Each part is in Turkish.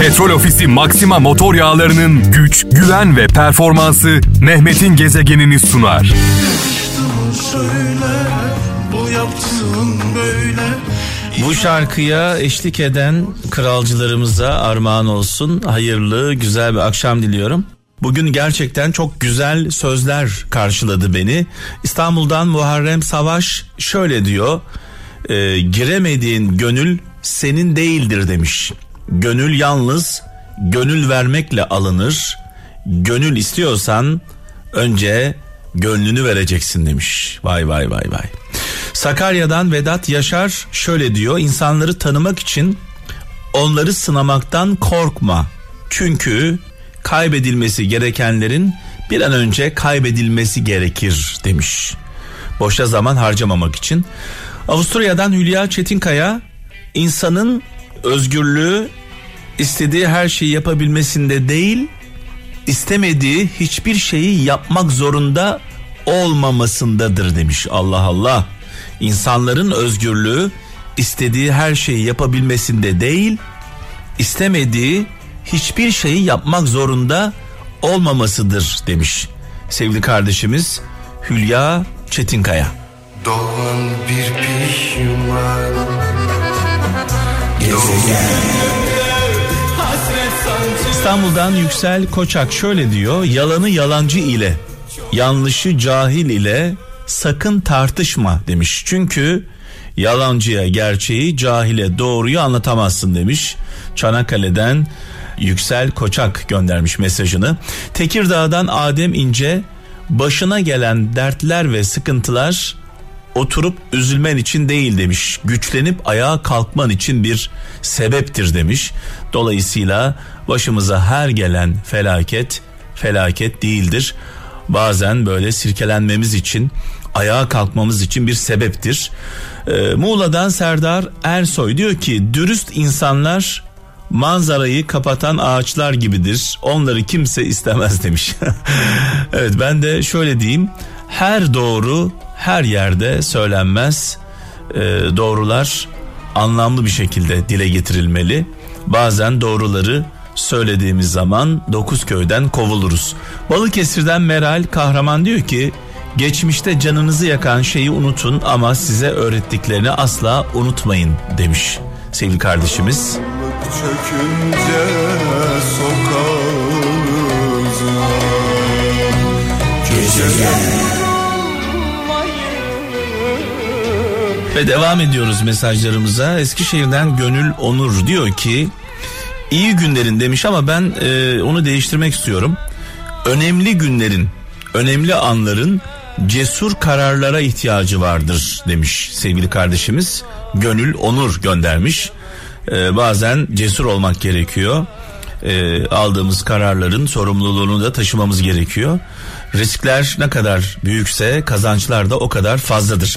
Petrol Ofisi Maxima motor yağlarının güç, güven ve performansı Mehmet'in gezegenini sunar. Bu Bu şarkıya eşlik eden kralcılarımıza armağan olsun. Hayırlı, güzel bir akşam diliyorum. Bugün gerçekten çok güzel sözler karşıladı beni. İstanbul'dan Muharrem Savaş şöyle diyor. E, giremediğin gönül senin değildir demiş. Gönül yalnız gönül vermekle alınır. Gönül istiyorsan önce gönlünü vereceksin demiş. Vay vay vay vay. Sakarya'dan Vedat Yaşar şöyle diyor. İnsanları tanımak için onları sınamaktan korkma. Çünkü kaybedilmesi gerekenlerin bir an önce kaybedilmesi gerekir demiş. Boşa zaman harcamamak için. Avusturya'dan Hülya Çetinkaya insanın özgürlüğü istediği her şeyi yapabilmesinde değil istemediği hiçbir şeyi yapmak zorunda olmamasındadır demiş. Allah Allah. İnsanların özgürlüğü istediği her şeyi yapabilmesinde değil, istemediği hiçbir şeyi yapmak zorunda olmamasıdır demiş. Sevgili kardeşimiz Hülya Çetinkaya. Doğan bir pişman İstanbul'dan Yüksel Koçak şöyle diyor. Yalanı yalancı ile, yanlışı cahil ile sakın tartışma demiş. Çünkü yalancıya gerçeği, cahile doğruyu anlatamazsın demiş. Çanakkale'den Yüksel Koçak göndermiş mesajını. Tekirdağ'dan Adem İnce başına gelen dertler ve sıkıntılar oturup üzülmen için değil demiş. Güçlenip ayağa kalkman için bir sebeptir demiş. Dolayısıyla başımıza her gelen felaket felaket değildir. Bazen böyle sirkelenmemiz için ayağa kalkmamız için bir sebeptir. Ee, Muğla'dan Serdar Ersoy diyor ki dürüst insanlar manzarayı kapatan ağaçlar gibidir. Onları kimse istemez demiş. evet ben de şöyle diyeyim. Her doğru her yerde söylenmez. Ee, doğrular anlamlı bir şekilde dile getirilmeli. Bazen doğruları söylediğimiz zaman dokuz köyden kovuluruz. Balıkesir'den Meral Kahraman diyor ki geçmişte canınızı yakan şeyi unutun ama size öğrettiklerini asla unutmayın demiş sevgili kardeşimiz. Çökünce sokağımıza Ve devam ediyoruz mesajlarımıza. Eskişehir'den Gönül Onur diyor ki iyi günlerin demiş ama ben e, onu değiştirmek istiyorum. Önemli günlerin, önemli anların cesur kararlara ihtiyacı vardır demiş sevgili kardeşimiz. Gönül Onur göndermiş. E, bazen cesur olmak gerekiyor. E, aldığımız kararların sorumluluğunu da taşımamız gerekiyor. Riskler ne kadar büyükse kazançlar da o kadar fazladır.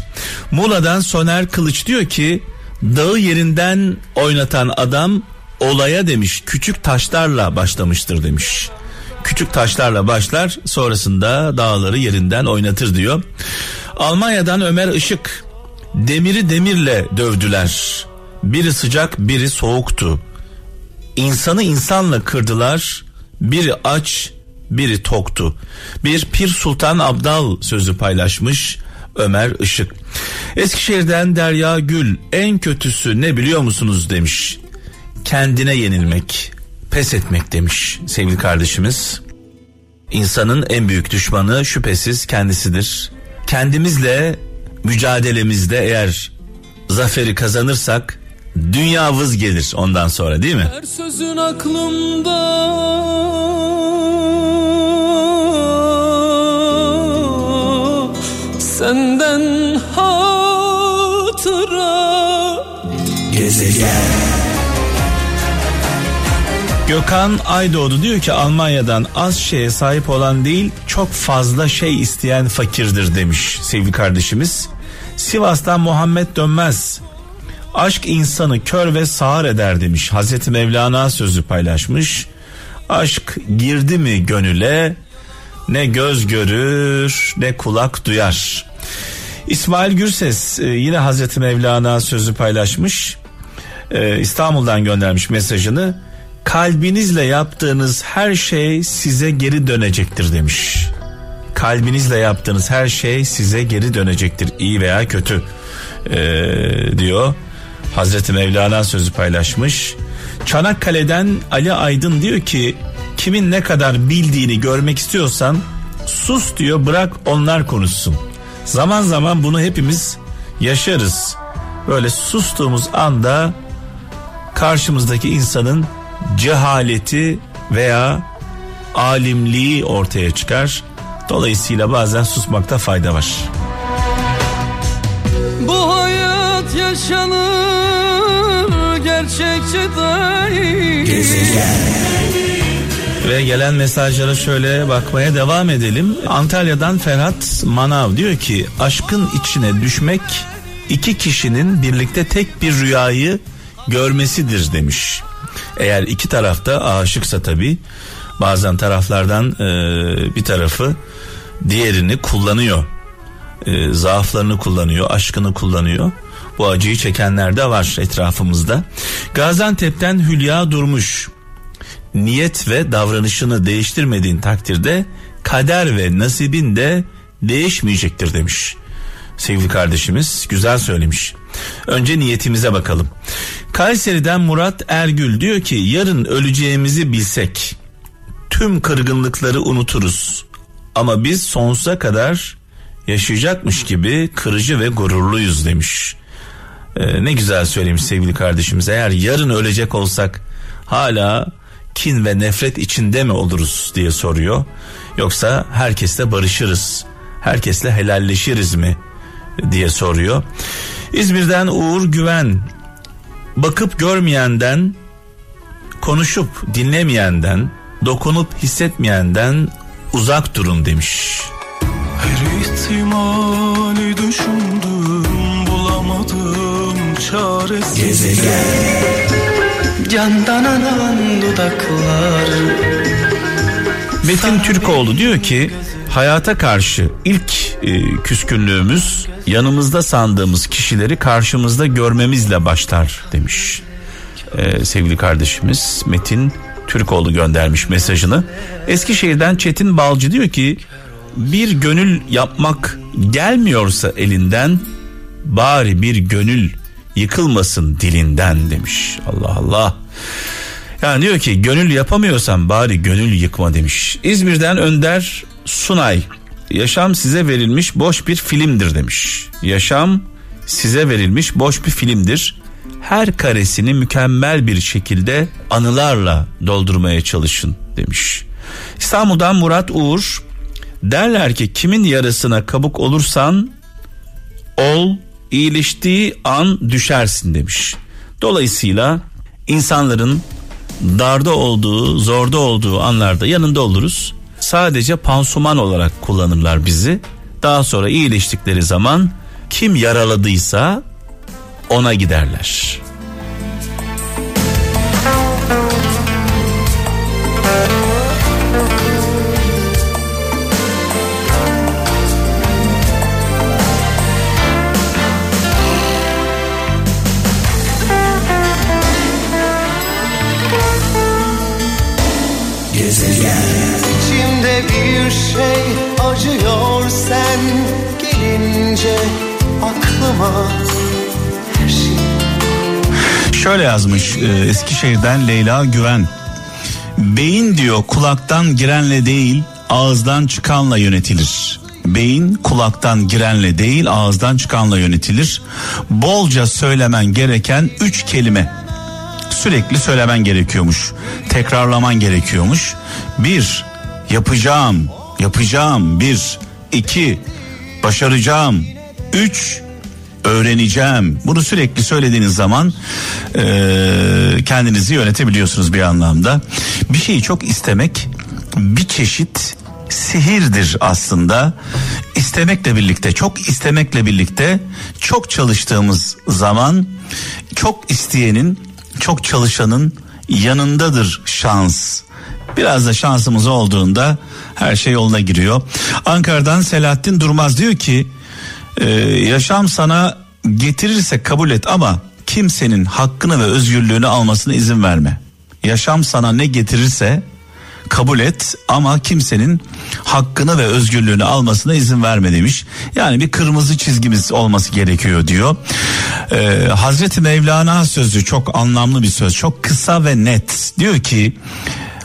Muğla'dan Soner Kılıç diyor ki dağı yerinden oynatan adam olaya demiş küçük taşlarla başlamıştır demiş. Küçük taşlarla başlar sonrasında dağları yerinden oynatır diyor. Almanya'dan Ömer Işık demiri demirle dövdüler. Biri sıcak biri soğuktu. İnsanı insanla kırdılar. Biri aç biri toktu. Bir Pir Sultan Abdal sözü paylaşmış Ömer Işık. Eskişehir'den Derya Gül en kötüsü ne biliyor musunuz demiş. Kendine yenilmek, pes etmek demiş sevgili kardeşimiz. İnsanın en büyük düşmanı şüphesiz kendisidir. Kendimizle mücadelemizde eğer zaferi kazanırsak dünya vız gelir ondan sonra değil mi? Her sözün aklımda Senden hatıra Gökhan Aydoğdu diyor ki Almanya'dan az şeye sahip olan değil çok fazla şey isteyen fakirdir demiş sevgili kardeşimiz. Sivas'tan Muhammed Dönmez aşk insanı kör ve sağır eder demiş. Hazreti Mevlana sözü paylaşmış. Aşk girdi mi gönüle ne göz görür ne kulak duyar. İsmail Gürses e, yine Hazreti Mevlana sözü paylaşmış. E, İstanbul'dan göndermiş mesajını. kalbinizle yaptığınız her şey size geri dönecektir demiş. Kalbinizle yaptığınız her şey size geri dönecektir iyi veya kötü ee, diyor. Hazreti Mevlana sözü paylaşmış. Çanakkale'den Ali Aydın diyor ki kimin ne kadar bildiğini görmek istiyorsan sus diyor bırak onlar konuşsun. Zaman zaman bunu hepimiz yaşarız. Böyle sustuğumuz anda karşımızdaki insanın cehaleti veya alimliği ortaya çıkar. Dolayısıyla bazen susmakta fayda var. Bu hayat yaşanır gerçekçi değil Ve gelen mesajlara şöyle bakmaya devam edelim. Antalya'dan Ferhat Manav diyor ki aşkın içine düşmek iki kişinin birlikte tek bir rüyayı görmesidir demiş. Eğer iki tarafta aşıksa tabi bazen taraflardan e, bir tarafı diğerini kullanıyor. E, zaaflarını kullanıyor, aşkını kullanıyor. Bu acıyı çekenler de var etrafımızda. Gaziantep'ten Hülya Durmuş niyet ve davranışını değiştirmediğin takdirde kader ve nasibin de değişmeyecektir demiş. Sevgili kardeşimiz güzel söylemiş. Önce niyetimize bakalım. Kayseri'den Murat Ergül diyor ki yarın öleceğimizi bilsek tüm kırgınlıkları unuturuz. Ama biz sonsuza kadar yaşayacakmış gibi kırıcı ve gururluyuz demiş. Ee, ne güzel söylemiş sevgili kardeşimiz. Eğer yarın ölecek olsak hala kin ve nefret içinde mi oluruz diye soruyor. Yoksa herkesle barışırız, herkesle helalleşiriz mi diye soruyor. İzmir'den Uğur Güven bakıp görmeyenden, konuşup dinlemeyenden, dokunup hissetmeyenden uzak durun demiş. Her ihtimali düşündüm bulamadım çaresiz Candan anan dudaklar Metin Türkoğlu diyor ki hayata karşı ilk e, küskünlüğümüz yanımızda sandığımız kişileri karşımızda görmemizle başlar demiş. E, sevgili kardeşimiz Metin Türkoğlu göndermiş mesajını. Eskişehir'den Çetin Balcı diyor ki bir gönül yapmak gelmiyorsa elinden bari bir gönül yıkılmasın dilinden demiş. Allah Allah. Yani diyor ki gönül yapamıyorsan bari gönül yıkma demiş. İzmir'den Önder Sunay yaşam size verilmiş boş bir filmdir demiş. Yaşam size verilmiş boş bir filmdir. Her karesini mükemmel bir şekilde anılarla doldurmaya çalışın demiş. İstanbul'dan Murat Uğur derler ki kimin yarasına kabuk olursan ol iyileştiği an düşersin demiş. Dolayısıyla insanların darda olduğu, zorda olduğu anlarda yanında oluruz. Sadece pansuman olarak kullanırlar bizi. Daha sonra iyileştikleri zaman kim yaraladıysa ona giderler. Bir şey acıyor sen gelince aklıma şey Şöyle yazmış e, Eskişehir'den Leyla Güven. Beyin diyor kulaktan girenle değil ağızdan çıkanla yönetilir. Beyin kulaktan girenle değil ağızdan çıkanla yönetilir. Bolca söylemen gereken üç kelime. Sürekli söylemen gerekiyormuş. Tekrarlaman gerekiyormuş. Bir, yapacağım, yapacağım. Bir, iki, başaracağım. Üç, öğreneceğim. Bunu sürekli söylediğiniz zaman eee, kendinizi yönetebiliyorsunuz bir anlamda. Bir şeyi çok istemek bir çeşit sihirdir aslında. İstemekle birlikte, çok istemekle birlikte çok çalıştığımız zaman çok isteyenin, çok çalışanın yanındadır şans. Biraz da şansımız olduğunda her şey yoluna giriyor. Ankara'dan Selahattin Durmaz diyor ki ee, yaşam sana getirirse kabul et ama kimsenin hakkını ve özgürlüğünü almasına izin verme. Yaşam sana ne getirirse kabul et ama kimsenin hakkını ve özgürlüğünü almasına izin verme demiş. Yani bir kırmızı çizgimiz olması gerekiyor diyor. Ee, Hazreti Mevlana sözü çok anlamlı bir söz. Çok kısa ve net. Diyor ki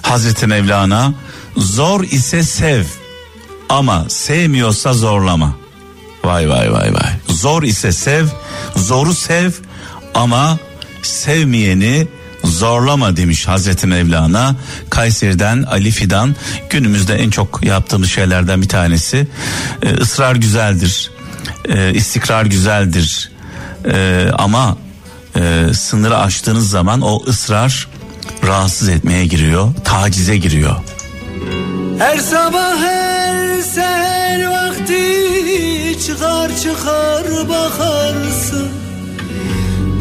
Hazreti Mevlana zor ise sev ama sevmiyorsa zorlama. Vay vay vay vay. Zor ise sev, zoru sev ama sevmeyeni zorlama demiş Hazreti Mevlana. Kayseri'den Ali Fidan günümüzde en çok yaptığımız şeylerden bir tanesi. Ee, ısrar güzeldir, ee, istikrar güzeldir ee, ama e, sınırı aştığınız zaman o ısrar rahatsız etmeye giriyor, tacize giriyor. Her sabah her seher vakti çıkar çıkar bakarsın.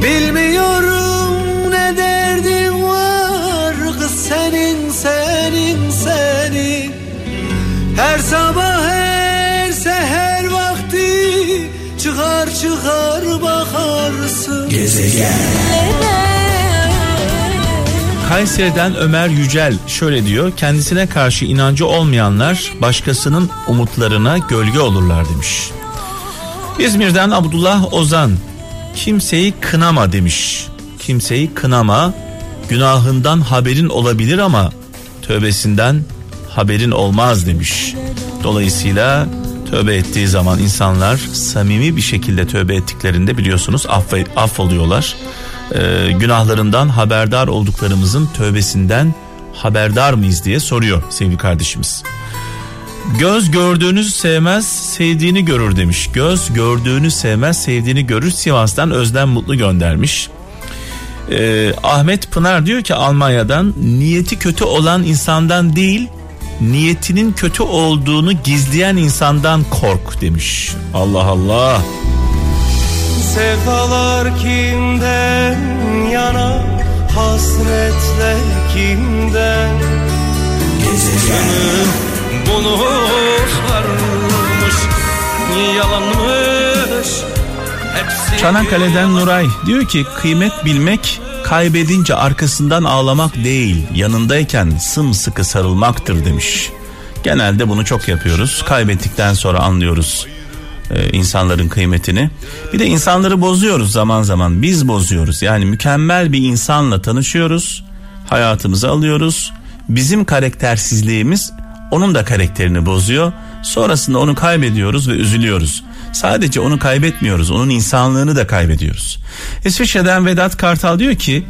Bilmiyorum ne derdin var kız senin senin senin. Her sabah her seher vakti çıkar çıkar bakarsın Kayseri'den Ömer Yücel şöyle diyor. Kendisine karşı inancı olmayanlar başkasının umutlarına gölge olurlar demiş. İzmir'den Abdullah Ozan kimseyi kınama demiş. Kimseyi kınama günahından haberin olabilir ama tövbesinden haberin olmaz demiş. Dolayısıyla tövbe ettiği zaman insanlar samimi bir şekilde tövbe ettiklerinde biliyorsunuz affe, affoluyorlar. Ee, günahlarından haberdar olduklarımızın tövbesinden haberdar mıyız diye soruyor sevgili kardeşimiz. Göz gördüğünü sevmez, sevdiğini görür demiş. Göz gördüğünü sevmez, sevdiğini görür. Sivas'tan Özlem Mutlu göndermiş. Ee, Ahmet Pınar diyor ki Almanya'dan niyeti kötü olan insandan değil, niyetinin kötü olduğunu gizleyen insandan kork demiş. Allah Allah. Sevdalar kimden yana? Hasretler kimden? Gezegen bulutlarmış Yalanmış? Hepsi Çanakkale'den Nuray diyor ki kıymet bilmek kaybedince arkasından ağlamak değil yanındayken sımsıkı sarılmaktır. demiş. Genelde bunu çok yapıyoruz. Kaybettikten sonra anlıyoruz e, insanların kıymetini. Bir de insanları bozuyoruz zaman zaman. Biz bozuyoruz. Yani mükemmel bir insanla tanışıyoruz. Hayatımıza alıyoruz. Bizim karaktersizliğimiz onun da karakterini bozuyor. Sonrasında onu kaybediyoruz ve üzülüyoruz. Sadece onu kaybetmiyoruz. Onun insanlığını da kaybediyoruz. İsviçre'den Vedat Kartal diyor ki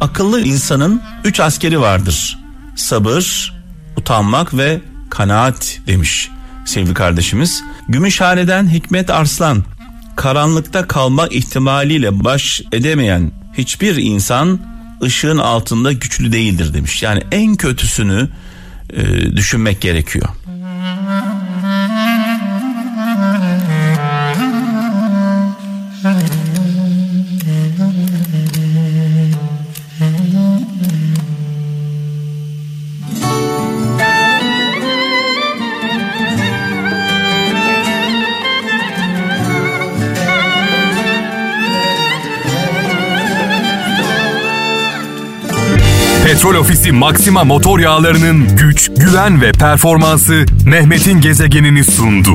akıllı insanın üç askeri vardır. Sabır, utanmak ve kanaat demiş sevgili kardeşimiz. Gümüşhane'den Hikmet Arslan karanlıkta kalma ihtimaliyle baş edemeyen hiçbir insan ışığın altında güçlü değildir demiş. Yani en kötüsünü e, düşünmek gerekiyor. Petrol Ofisi Maxima motor yağlarının güç, güven ve performansı Mehmet'in gezegenini sundu.